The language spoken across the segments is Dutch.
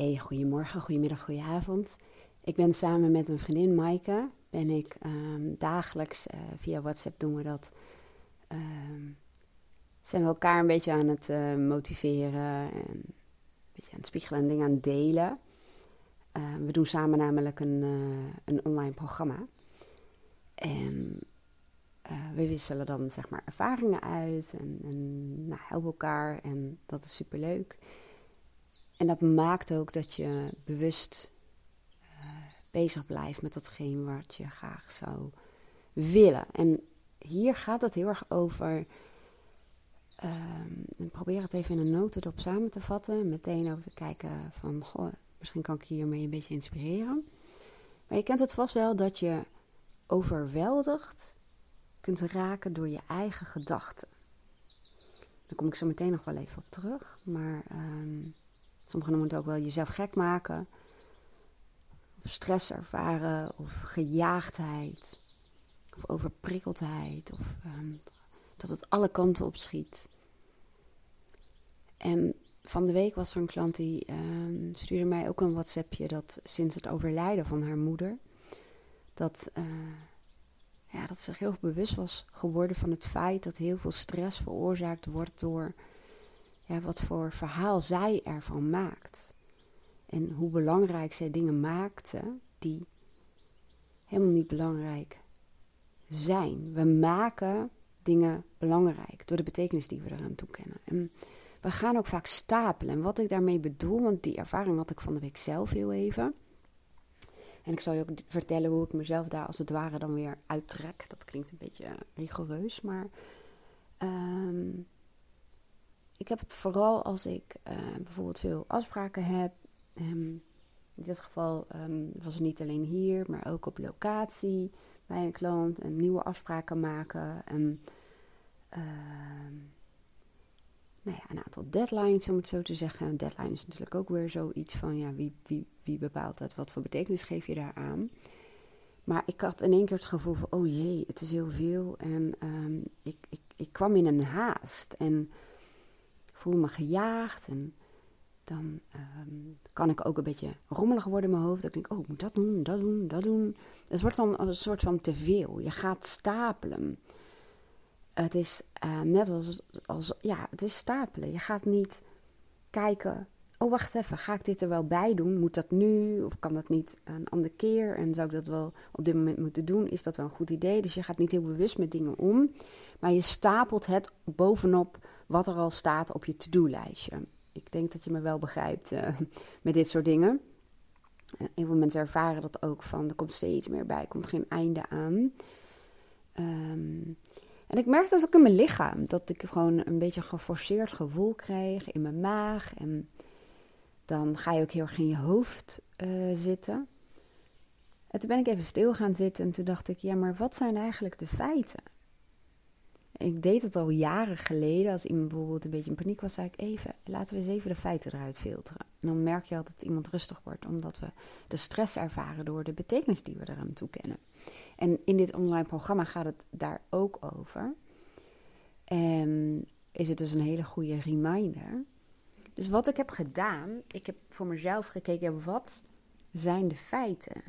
Hey, goedemorgen, goedemiddag, goedenavond. Ik ben samen met een vriendin, Maaike, ben ik ehm, dagelijks uh, via WhatsApp doen we dat. Ehm, zijn we elkaar een beetje aan het uh, motiveren en een beetje aan het spiegelen en dingen aan het delen. Ehm, we doen samen namelijk een, uh, een online programma. En we wisselen dan zeg maar ervaringen uit en, en nou, helpen elkaar en dat is super leuk. En dat maakt ook dat je bewust uh, bezig blijft met datgene wat je graag zou willen. En hier gaat het heel erg over. Uh, probeer het even in een notendop samen te vatten. Meteen over te kijken van, goh, misschien kan ik hiermee een beetje inspireren. Maar je kent het vast wel dat je overweldigd kunt raken door je eigen gedachten. Daar kom ik zo meteen nog wel even op terug. Maar um, Sommigen noemen het ook wel jezelf gek maken. Of stress ervaren. Of gejaagdheid. Of overprikkeldheid. Of um, dat het alle kanten op schiet. En van de week was er een klant die um, stuurde mij ook een WhatsAppje dat sinds het overlijden van haar moeder, dat, uh, ja, dat ze heel bewust was geworden van het feit dat heel veel stress veroorzaakt wordt door ja, wat voor verhaal zij ervan maakt. En hoe belangrijk zij dingen maakte die helemaal niet belangrijk zijn. We maken dingen belangrijk door de betekenis die we eraan toekennen. En we gaan ook vaak stapelen. En wat ik daarmee bedoel, want die ervaring had ik van de week zelf heel even. En ik zal je ook vertellen hoe ik mezelf daar als het ware dan weer uittrek. Dat klinkt een beetje rigoureus, maar um, ik heb het vooral als ik uh, bijvoorbeeld veel afspraken heb. Um, in dit geval um, was het niet alleen hier, maar ook op locatie bij een klant. En nieuwe afspraken maken. En nou ja, een aantal deadlines, om het zo te zeggen. Een deadline is natuurlijk ook weer zoiets van, ja, wie, wie, wie bepaalt dat? Wat voor betekenis geef je daar aan? Maar ik had in één keer het gevoel van, oh jee, het is heel veel. En ik, ik, ik kwam in een haast. En voel me gejaagd en dan um, kan ik ook een beetje rommelig worden in mijn hoofd. Dan denk ik, oh, ik moet dat doen, dat doen, dat doen. Het wordt dan een soort van te veel. Je gaat stapelen. Het is uh, net als, als, ja, het is stapelen. Je gaat niet kijken, oh, wacht even, ga ik dit er wel bij doen? Moet dat nu? Of kan dat niet een andere keer? En zou ik dat wel op dit moment moeten doen? Is dat wel een goed idee? Dus je gaat niet heel bewust met dingen om. Maar je stapelt het bovenop wat er al staat op je to-do-lijstje. Ik denk dat je me wel begrijpt uh, met dit soort dingen. En heel veel mensen ervaren dat ook van er komt steeds meer bij, komt geen einde aan. Um, en ik merkte dat ook in mijn lichaam, dat ik gewoon een beetje geforceerd gevoel kreeg in mijn maag. En dan ga je ook heel erg in je hoofd uh, zitten. En toen ben ik even stil gaan zitten en toen dacht ik, ja, maar wat zijn eigenlijk de feiten? Ik deed het al jaren geleden. Als iemand bijvoorbeeld een beetje in paniek was, zei ik even, laten we eens even de feiten eruit filteren. En dan merk je altijd dat iemand rustig wordt, omdat we de stress ervaren door de betekenis die we eraan toekennen. En in dit online programma gaat het daar ook over. En is het dus een hele goede reminder. Dus wat ik heb gedaan, ik heb voor mezelf gekeken, wat zijn de feiten?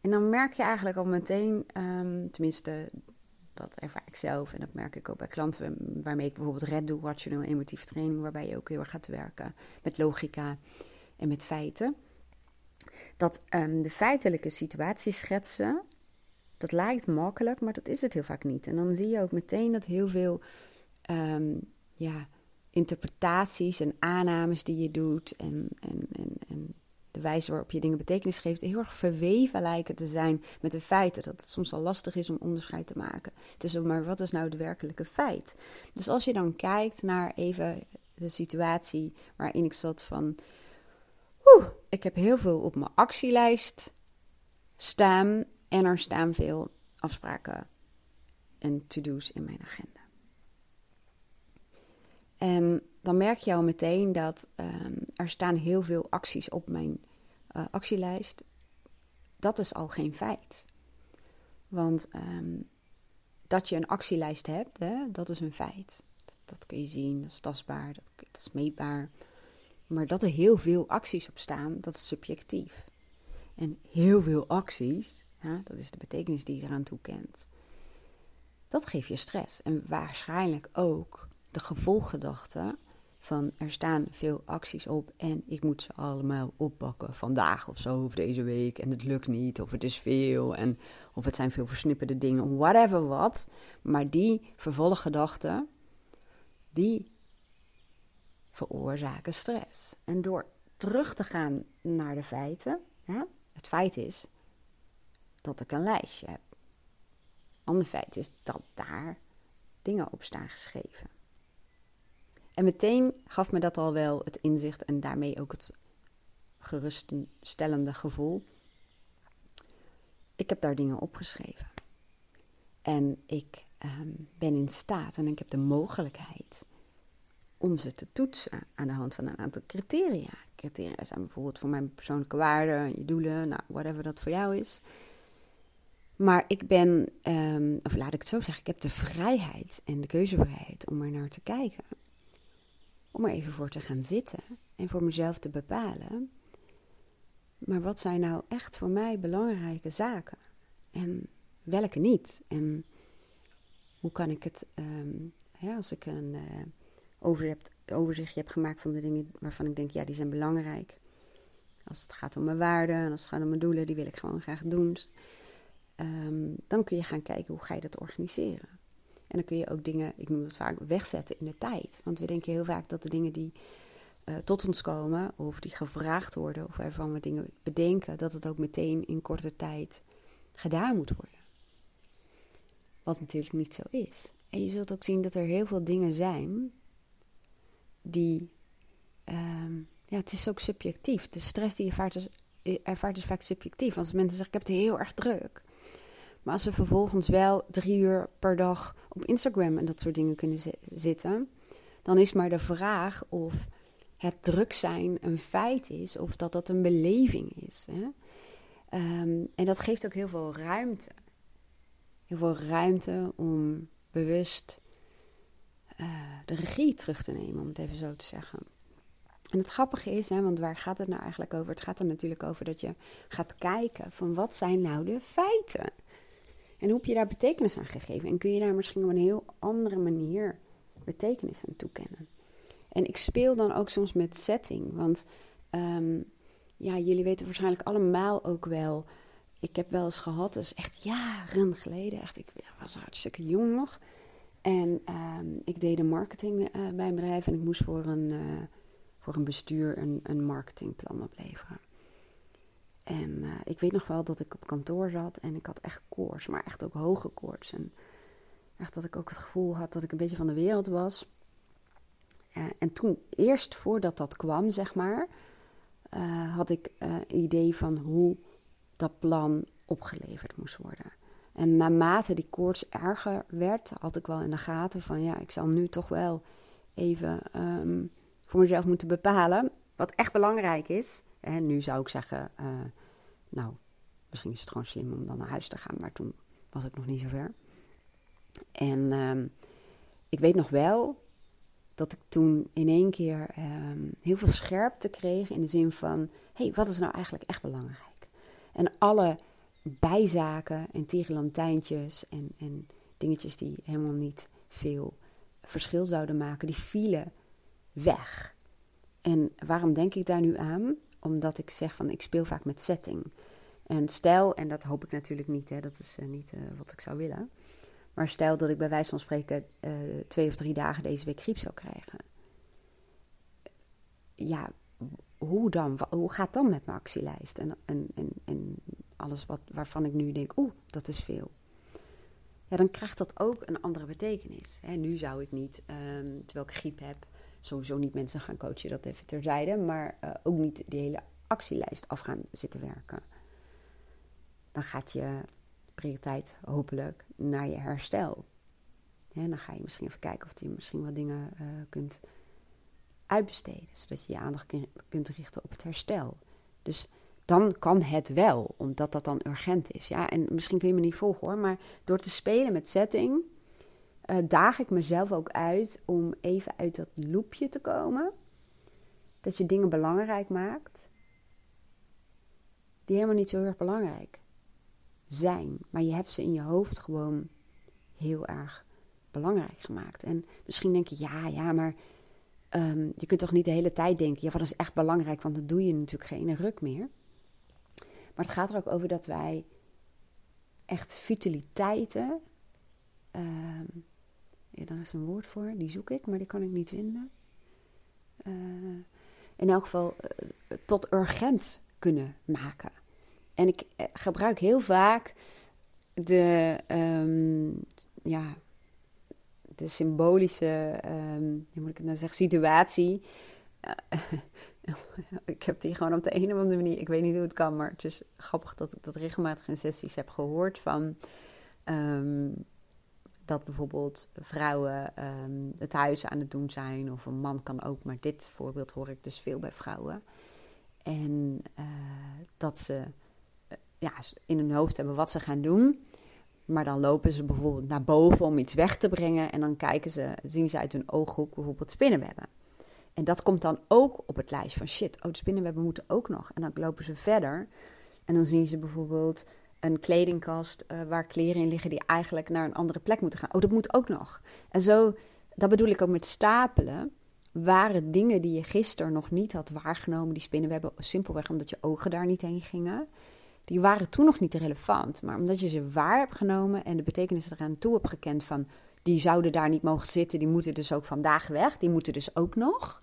En dan merk je eigenlijk al meteen, um, tenminste dat ervaar ik zelf en dat merk ik ook bij klanten waarmee ik bijvoorbeeld red doe, rationeel emotieve training, waarbij je ook heel erg gaat werken met logica en met feiten. Dat um, de feitelijke situatie schetsen, dat lijkt makkelijk, maar dat is het heel vaak niet. En dan zie je ook meteen dat heel veel um, ja, interpretaties en aannames die je doet en, en, en de wijze waarop je dingen betekenis geeft, heel erg verweven lijken te zijn met de feiten. Dat het soms al lastig is om onderscheid te maken tussen, maar wat is nou het werkelijke feit? Dus als je dan kijkt naar even de situatie waarin ik zat van, oeh, ik heb heel veel op mijn actielijst staan en er staan veel afspraken en to-do's in mijn agenda. En dan merk je al meteen dat um, er staan heel veel acties op mijn uh, actielijst. Dat is al geen feit. Want um, dat je een actielijst hebt, hè, dat is een feit. Dat, kun je zien, dat is tastbaar, dat, is meetbaar. Maar dat er heel veel acties op staan, dat is subjectief. En heel veel acties, dat is de betekenis die je eraan toekent. Dat geeft je stress. En waarschijnlijk ook de gevolggedachte van er staan veel acties op en ik moet ze allemaal oppakken vandaag of zo of deze week en het lukt niet of het is veel en of het zijn veel versnipperde dingen, whatever wat. Maar die vervolggedachten, die veroorzaken stress. En door terug te gaan naar de feiten, het feit is dat ik een lijstje heb. Ander feit is dat daar dingen op staan geschreven. En meteen gaf me dat al wel het inzicht en daarmee ook het geruststellende gevoel. Ik heb daar dingen opgeschreven. En ik ehm, ben in staat en ik heb de mogelijkheid om ze te toetsen aan de hand van een aantal criteria. Criteria zijn bijvoorbeeld voor mijn persoonlijke waarden, je doelen, nou, whatever dat voor jou is. Maar ik ben, ehm, of laat ik het zo zeggen, ik heb de vrijheid en de keuzevrijheid om er naar te kijken. Om er even voor te gaan zitten en voor mezelf te bepalen. Maar wat zijn nou echt voor mij belangrijke zaken? En welke niet? En hoe kan ik het, um, als ik een uh, overzichtje heb gemaakt van de dingen waarvan ik denk, ja, die zijn belangrijk. Als het gaat om mijn waarden en als het gaat om mijn doelen, die wil ik gewoon graag doen. Um, dan kun je gaan kijken hoe ga je dat organiseren. En dan kun je ook dingen, ik noem het vaak, wegzetten in de tijd. Want we denken heel vaak dat de dingen die uh, tot ons komen, of die gevraagd worden, of waarvan we dingen bedenken, dat het ook meteen in korte tijd gedaan moet worden. Wat natuurlijk niet zo is. En je zult ook zien dat er heel veel dingen zijn die. Um, ja, het is ook subjectief. De stress die je ervaart is, ervaart is vaak subjectief. Als mensen zeggen: Ik heb het heel erg druk. Maar als ze vervolgens wel drie uur per dag op Instagram en dat soort dingen kunnen zitten, dan is maar de vraag of het druk zijn een feit is of dat dat een beleving is. Hè? Um, en dat geeft ook heel veel ruimte. Heel veel ruimte om bewust uh, de regie terug te nemen, om het even zo te zeggen. En het grappige is, hè, want waar gaat het nou eigenlijk over? Het gaat er natuurlijk over dat je gaat kijken van wat zijn nou de feiten? En hoe heb je daar betekenis aan gegeven? En kun je daar misschien op een heel andere manier betekenis aan toekennen? En ik speel dan ook soms met setting. Want um, ja, jullie weten waarschijnlijk allemaal ook wel. Ik heb wel eens gehad, dat is echt jaren geleden. Echt, ik was hartstikke jong nog. En um, ik deed de marketing uh, bij een bedrijf. En ik moest voor een, uh, voor een bestuur een, een marketingplan opleveren. En uh, ik weet nog wel dat ik op kantoor zat en ik had echt koorts, maar echt ook hoge koorts. En echt dat ik ook het gevoel had dat ik een beetje van de wereld was. Uh, en toen, eerst voordat dat kwam, zeg maar, uh, had ik een idee van hoe dat plan opgeleverd moest worden. En naarmate die koorts erger werd, had ik wel in de gaten van ja, ik zal nu toch wel even um, voor mezelf moeten bepalen. Wat echt belangrijk is, en nu zou ik zeggen, uh, nou, misschien is het gewoon slim om dan naar huis te gaan, maar toen was ik nog niet zo ver. En uh, ik weet nog wel dat ik toen in één keer uh, heel veel scherpte kreeg in de zin van, hé, hey, wat is nou eigenlijk echt belangrijk? En alle bijzaken en tierenlantijntjes en, en dingetjes die helemaal niet veel verschil zouden maken, die vielen weg. En waarom denk ik daar nu aan? Omdat ik zeg van ik speel vaak met setting. En stel, en dat hoop ik natuurlijk niet, hè, dat is uh, niet uh, wat ik zou willen. Maar stel dat ik bij wijze van spreken uh, twee of drie dagen deze week griep zou krijgen. Ja, hoe dan? Hoe gaat dan met mijn actielijst? En, en, en, en alles wat, waarvan ik nu denk, oeh, dat is veel. Ja, dan krijgt dat ook een andere betekenis. Hè, nu zou ik niet, um, terwijl ik griep heb, sowieso niet mensen gaan coachen, dat even terzijde. Maar uh, ook niet die hele actielijst af gaan zitten werken. Dan gaat je prioriteit hopelijk naar je herstel. Ja, dan ga je misschien even kijken of je misschien wat dingen uh, kunt uitbesteden. Zodat je je aandacht kunt richten op het herstel. Dus dan kan het wel, omdat dat dan urgent is. Ja, en misschien kun je me niet volgen hoor, maar door te spelen met setting uh, daag ik mezelf ook uit om even uit dat loopje te komen. dat je dingen belangrijk maakt die helemaal niet zo heel erg belangrijk zijn. Maar je hebt ze in je hoofd gewoon heel erg belangrijk gemaakt. En misschien denk je, ja, ja, maar ehm, je kunt toch niet de hele tijd denken, ja, wat is echt belangrijk, want dan doe je natuurlijk geen ruk meer. Maar het gaat er ook over dat wij echt vitaliteiten, uh, ja, daar is een woord voor, die zoek ik, maar die kan ik niet vinden. Uh, in elk geval uh, tot urgent kunnen maken. En ik eh, gebruik heel vaak de, um, ja, de symbolische, um, hoe moet ik het nou zeggen, situatie. ik heb die gewoon op de een of andere manier, ik weet niet hoe het kan, maar het is grappig dat ik dat regelmatig in sessies heb gehoord van um, dat bijvoorbeeld vrouwen um, het huis aan het doen zijn, of een man kan ook, maar dit voorbeeld hoor ik dus veel bij vrouwen. En uh, dat ze uh, ja, in hun hoofd hebben wat ze gaan doen. Maar dan lopen ze bijvoorbeeld naar boven om iets weg te brengen. En dan kijken ze, zien ze uit hun ooghoek bijvoorbeeld spinnenwebben. En dat komt dan ook op het lijst van shit, oh de spinnenwebben moeten ook nog. En dan lopen ze verder en dan zien ze bijvoorbeeld een kledingkast uh, waar kleren in liggen die eigenlijk naar een andere plek moeten gaan. Oh, dat moet ook nog. En zo, dat bedoel ik ook met stapelen, waren dingen die je gisteren nog niet had waargenomen, die spinnenwebben, simpelweg omdat je ogen daar niet heen gingen. Die waren toen nog niet relevant, maar omdat je ze waar hebt genomen en de betekenis eraan toe hebt gekend van die zouden daar niet mogen zitten, die moeten dus ook vandaag weg, die moeten dus ook nog.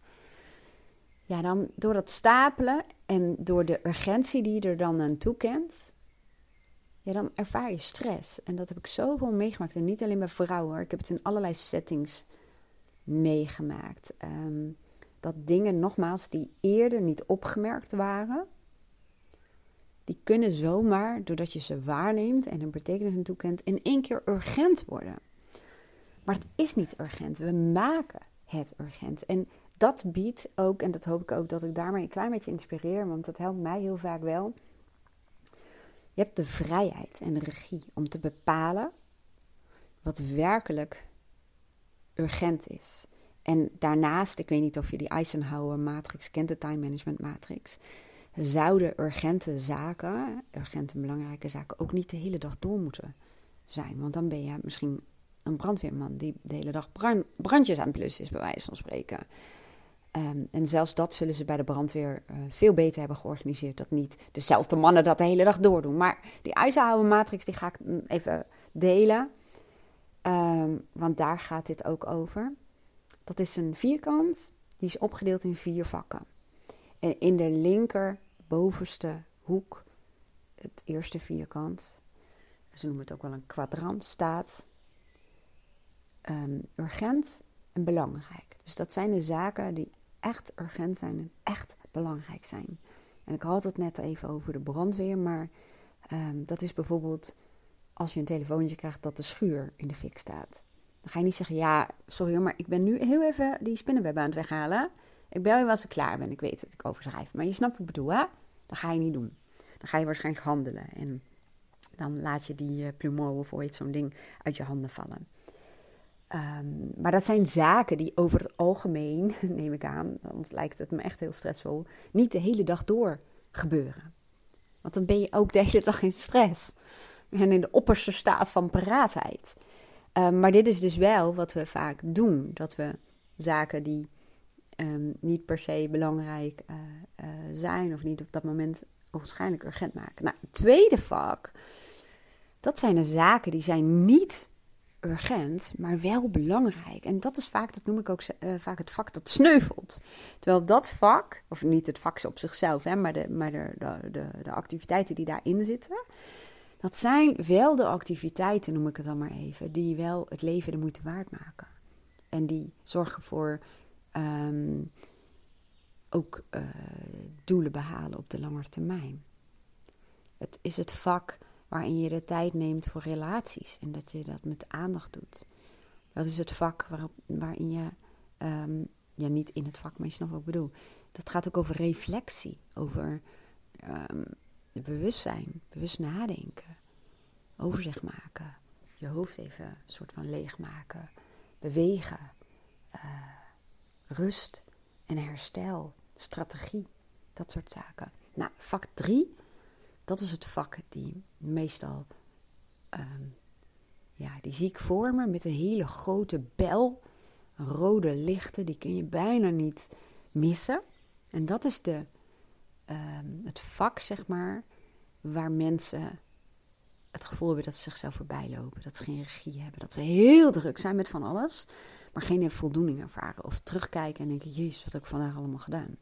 Ja, dan door dat stapelen en door de urgentie die je er dan aan toekent, ja, dan ervaar je stress. En dat heb ik zoveel meegemaakt. En niet alleen bij vrouwen, ik heb het in allerlei settings meegemaakt. Um, dat dingen, nogmaals, die eerder niet opgemerkt waren, die kunnen zomaar, doordat je ze waarneemt en een betekenis aan toekent, in één keer urgent worden. Maar het is niet urgent. We maken het urgent. En dat biedt ook, en dat hoop ik ook dat ik daarmee een klein beetje inspireer, want dat helpt mij heel vaak wel. Je hebt de vrijheid en de regie om te bepalen wat werkelijk urgent is. En daarnaast, ik weet niet of je die Eisenhower-matrix kent, de time management matrix, zouden urgente zaken, urgente en belangrijke zaken, ook niet de hele dag door moeten zijn. Want dan ben je misschien een brandweerman die de hele dag brandjes aan plus is, bij wijze van spreken. Ehm, en zelfs dat zullen ze bij de brandweer uh, veel beter hebben georganiseerd. Dat niet dezelfde mannen dat de hele dag doordoen. Maar die Eisenhower matrix die ga ik even delen. Um, want daar gaat dit ook over. Dat is een vierkant. Die is opgedeeld in vier vakken. En in de linker bovenste hoek, het eerste vierkant, ze noemen het ook wel een kwadrant, staat um, urgent en belangrijk. Dus dat zijn de zaken die echt urgent zijn en echt belangrijk zijn. En ik had het net even over de brandweer, maar um, dat is bijvoorbeeld als je een telefoontje krijgt dat de schuur in de fik staat. Dan ga je niet zeggen, ja, sorry maar ik ben nu heel even die spinnenweb aan het weghalen. Ik bel je wel als ik klaar ben, ik weet dat ik overschrijf. Maar je snapt wat ik bedoel, hè? Dat ga je niet doen. Dan ga je waarschijnlijk handelen en dan laat je die uh, plumeau of ooit zo'n ding uit je handen vallen. Um, maar dat zijn zaken die over het algemeen, neem ik aan, want lijkt het me echt heel stressvol, niet de hele dag door gebeuren. Want dan ben je ook de hele dag in stress en in de opperste staat van paraatheid. Um, maar dit is dus wel wat we vaak doen: dat we zaken die um, niet per se belangrijk uh, uh, zijn of niet op dat moment waarschijnlijk urgent maken. Nou, tweede vak, dat zijn de zaken die zijn niet urgent, maar wel belangrijk. En dat is vaak, dat noem ik ook uh, vaak het vak dat sneuvelt. Terwijl dat vak, of niet het vak op zichzelf, hè, maar, de, maar de, de, de, activiteiten die daarin zitten, dat zijn wel de activiteiten, noem ik het dan maar even, die wel het leven de moeite waard maken. En die zorgen voor um, ook uh, doelen behalen op de lange termijn. Het is het vak waarin je de tijd neemt voor relaties en dat je dat met aandacht doet. Dat is het vak waarin je, um, ja niet in het vak, maar je snapt wat bedoel. Dat gaat ook over reflectie, over um, bewustzijn, bewust nadenken, overzicht maken, je hoofd even een soort van leegmaken, bewegen, uh, rust en herstel. strategie, dat soort zaken. Nou, vak 3, dat is het vak die meestal, ehm, ja, die zie met een hele grote bel, rode lichten, die kun je bijna niet missen. En dat is de, ehm, het vak, zeg maar, waar mensen het gevoel hebben dat ze zichzelf voorbij lopen. Dat ze geen regie hebben. Dat ze heel druk zijn met van alles. Maar geen voldoening ervaren. Of terugkijken en denken: Jezus, wat heb ik vandaag allemaal gedaan?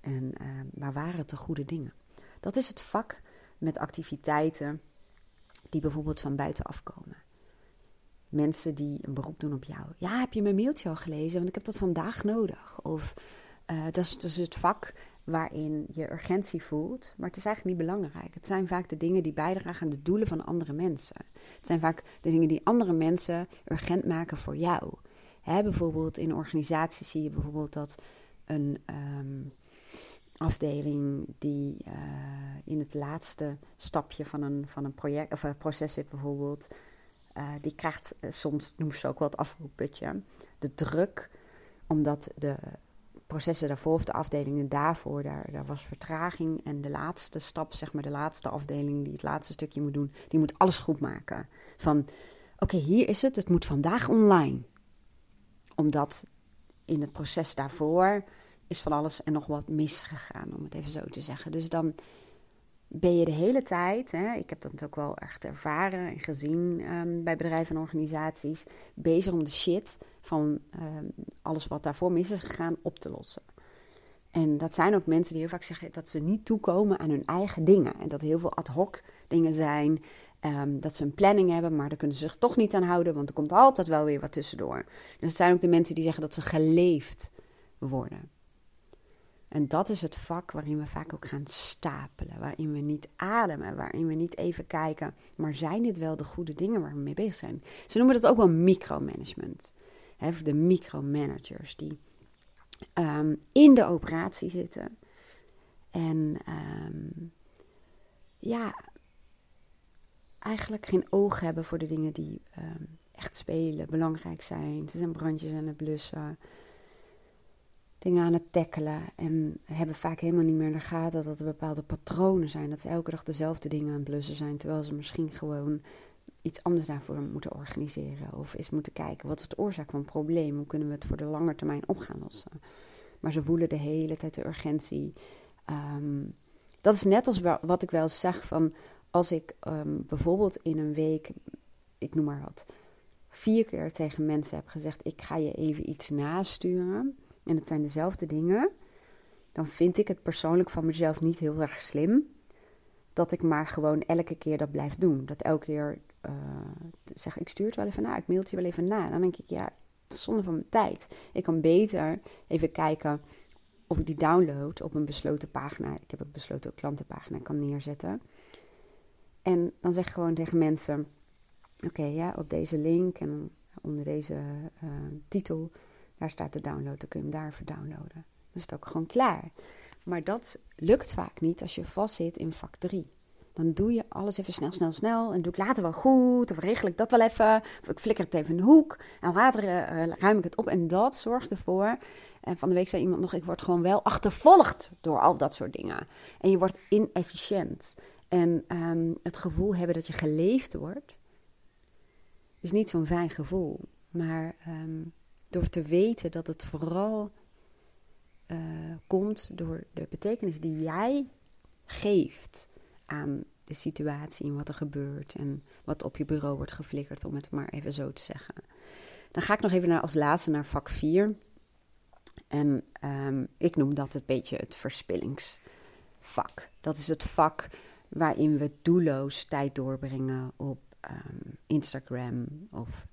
En uh, waar waren het de goede dingen? Dat is het vak met activiteiten die bijvoorbeeld van buitenaf komen. Mensen die een beroep doen op jou. Ja, heb je mijn mailtje al gelezen? Want ik heb dat vandaag nodig. Of uh, dat, is, is het vak waarin je urgentie voelt, maar het is eigenlijk niet belangrijk. Het zijn vaak de dingen die bijdragen aan de doelen van andere mensen. Het zijn vaak de dingen die andere mensen urgent maken voor jou. Hè, bijvoorbeeld in organisaties zie je bijvoorbeeld dat een ehm, afdeling die uh, in het laatste stapje van een, van een project of een proces zit bijvoorbeeld, uh, die krijgt soms, noem ze ook wel het afroepputje, de druk omdat de processen daarvoor of de afdelingen daarvoor, daar, daar was vertraging. En de laatste stap, zeg maar de laatste afdeling die het laatste stukje moet doen, die moet alles goed maken. Van oké, hier is het, het moet vandaag online. Omdat in het proces daarvoor is van alles en nog wat misgegaan, om het even zo te zeggen. Dus dan ben je de hele tijd, hè, ik heb dat ook wel echt ervaren en gezien um, bij bedrijven en organisaties, bezig om de shit van um, alles wat daarvoor mis is gegaan op te lossen. En dat zijn ook mensen die heel vaak zeggen dat ze niet toekomen aan hun eigen dingen. En dat heel veel ad hoc dingen zijn. Um, dat ze een planning hebben, maar daar kunnen ze zich toch niet aan houden, want er komt altijd wel weer wat tussendoor. Dus het zijn ook de mensen die zeggen dat ze geleefd worden. En dat is het vak waarin we vaak ook gaan stapelen, waarin we niet ademen, waarin we niet even kijken, maar zijn dit wel de goede dingen waar we mee bezig zijn? Ze noemen dat ook wel micromanagement. De micromanagers die um, in de operatie zitten en um, ja, eigenlijk geen oog hebben voor de dingen die um, echt spelen, belangrijk zijn. Ze zijn brandjes aan het blussen dingen aan het tackelen. En hebben vaak helemaal niet meer in de gaten dat er bepaalde patronen zijn. Dat ze elke dag dezelfde dingen aan het blussen zijn. Terwijl ze misschien gewoon iets anders daarvoor moeten organiseren. Of eens moeten kijken, wat is de oorzaak van het probleem? Hoe kunnen we het voor de lange termijn op gaan lossen? Maar ze voelen de hele tijd de urgentie. Ehm, dat is net als wat ik wel zeg van... Als ik um, bijvoorbeeld in een week, ik noem maar wat... Vier keer tegen mensen heb gezegd: Ik ga je even iets nasturen en het zijn dezelfde dingen, dan vind ik het persoonlijk van mezelf niet heel erg slim dat ik maar gewoon elke keer dat blijf doen. Dat elke keer uh, zeg ik stuur het wel even na, ik mail je wel even na. Dan denk ik, ja, zonde van mijn tijd. Ik kan beter even kijken of ik die download op een besloten pagina. Ik heb een besloten klantenpagina kan neerzetten. En dan zeg gewoon tegen mensen: Oké, ja, op deze link en onder deze uh, titel daar staat de download, dan kun je hem daar downloaden. Dan is het ook gewoon klaar. Maar dat lukt vaak niet als je vastzit in vak 3. Dan doe je alles even snel, snel, snel. En doe ik later wel goed. Of regel ik dat wel even. Of ik flikker het even in de hoek. En later uh, ruim ik het op. En dat zorgt ervoor. En van de week zei iemand nog: Ik word gewoon wel achtervolgd door al dat soort dingen. En je wordt inefficiënt. En um, het gevoel hebben dat je geleefd wordt. Is niet zo'n fijn gevoel. Maar um, door te weten dat het vooral uh, komt door de betekenis die jij geeft aan de situatie en wat er gebeurt en wat op je bureau wordt geflikkerd, om het maar even zo te zeggen. Dan ga ik nog even naar, als laatste naar vak 4. En um, ik noem dat een beetje het verspillingsvak. Dat is het vak waarin we doelloos tijd doorbrengen op um, Instagram of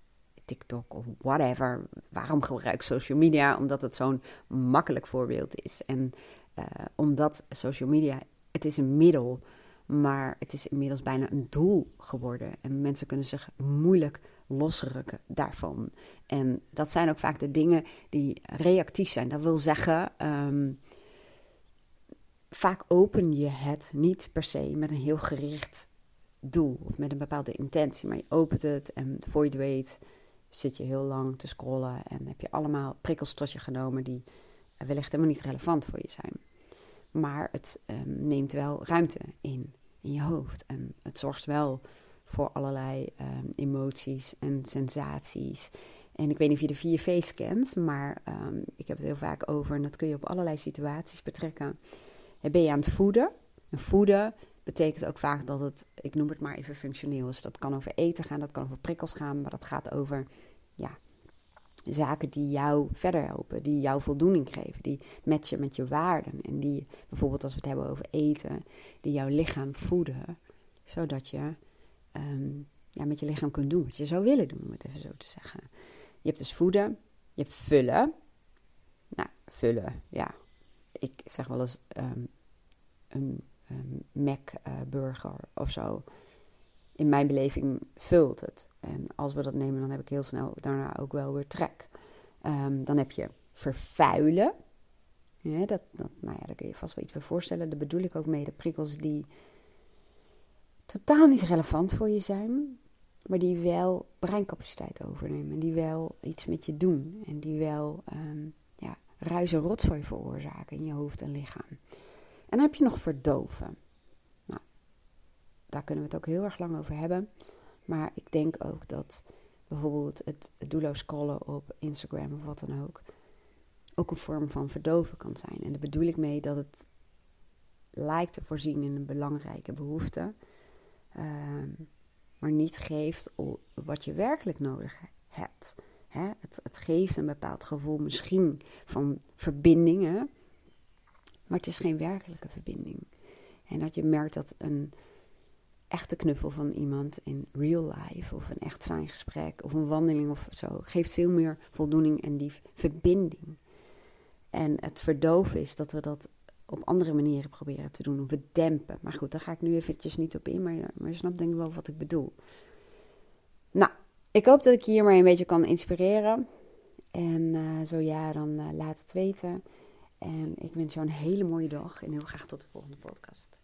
TikTok of whatever. Waarom gebruik ik social media? Omdat het zo'n makkelijk voorbeeld is. En uh, omdat social media, het is een middel, maar het is inmiddels bijna een doel geworden. En mensen kunnen zich moeilijk losrukken daarvan. En dat zijn ook vaak de dingen die reactief zijn. Dat wil zeggen, um, vaak open je het niet per se met een heel gericht doel of met een bepaalde intentie, maar je opent het en voor je weet zit je heel lang te scrollen en heb je allemaal prikkels tot je genomen die wellicht helemaal niet relevant voor je zijn. Maar het ehm, neemt wel ruimte in, in je hoofd. En het zorgt wel voor allerlei ehm, emoties en sensaties. En ik weet niet of je de vier V's kent, maar ehm, ik heb het heel vaak over. En dat kun je op allerlei situaties betrekken. Ben je aan het voeden? En voeden betekent ook vaak dat het, ik noem het maar even functioneel is. Dat kan over eten gaan, dat kan over prikkels gaan, maar dat gaat over ja, zaken die jou verder helpen, die jou voldoening geven, die matchen met je waarden. En die bijvoorbeeld als we het hebben over eten, die jouw lichaam voeden, zodat je ehm, ja, met je lichaam kunt doen wat je zou willen doen, om het even zo te zeggen. Je hebt dus voeden, je hebt vullen. Nou, vullen, ja. Ik zeg wel eens ehm, een um, Mac-burger of zo. In mijn beleving vult het. En als we dat nemen, dan heb ik heel snel daarna ook wel weer trek. Ehm, dan heb je vervuilen. Ja, dat, dat, nou ja, daar kun je vast wel iets bij voorstellen. Daar bedoel ik ook mee de prikkels die totaal niet relevant voor je zijn maar die wel breincapaciteit overnemen. En die wel iets met je doen. En die wel um, ja, ruis en rotzooi veroorzaken in je hoofd en lichaam. Dan heb je nog verdoven. Nou, daar kunnen we het ook heel erg lang over hebben. Maar ik denk ook dat bijvoorbeeld het doelloos scrollen op Instagram of wat dan ook... ook een vorm van verdoven kan zijn. En daar bedoel ik mee dat het lijkt te voorzien in een belangrijke behoefte... Um, maar niet geeft wat je werkelijk nodig hebt. het, het, geeft een bepaald gevoel misschien van verbindingen, maar het is geen werkelijke verbinding. En dat je merkt dat een echte knuffel van iemand in real life, of een echt fijn gesprek, of een wandeling of zo, geeft veel meer voldoening en die verbinding. En het verdoven is dat we dat op andere manieren proberen te doen. Of het dempen. Maar goed, daar ga ik nu eventjes niet op in. Maar, maar je snapt denk ik wel wat ik bedoel. Nou, ik hoop dat ik je hier maar een beetje kan inspireren. En uh, zo ja, dan uh, laat het weten. En ik wens jou een hele mooie dag. En heel graag tot de volgende podcast.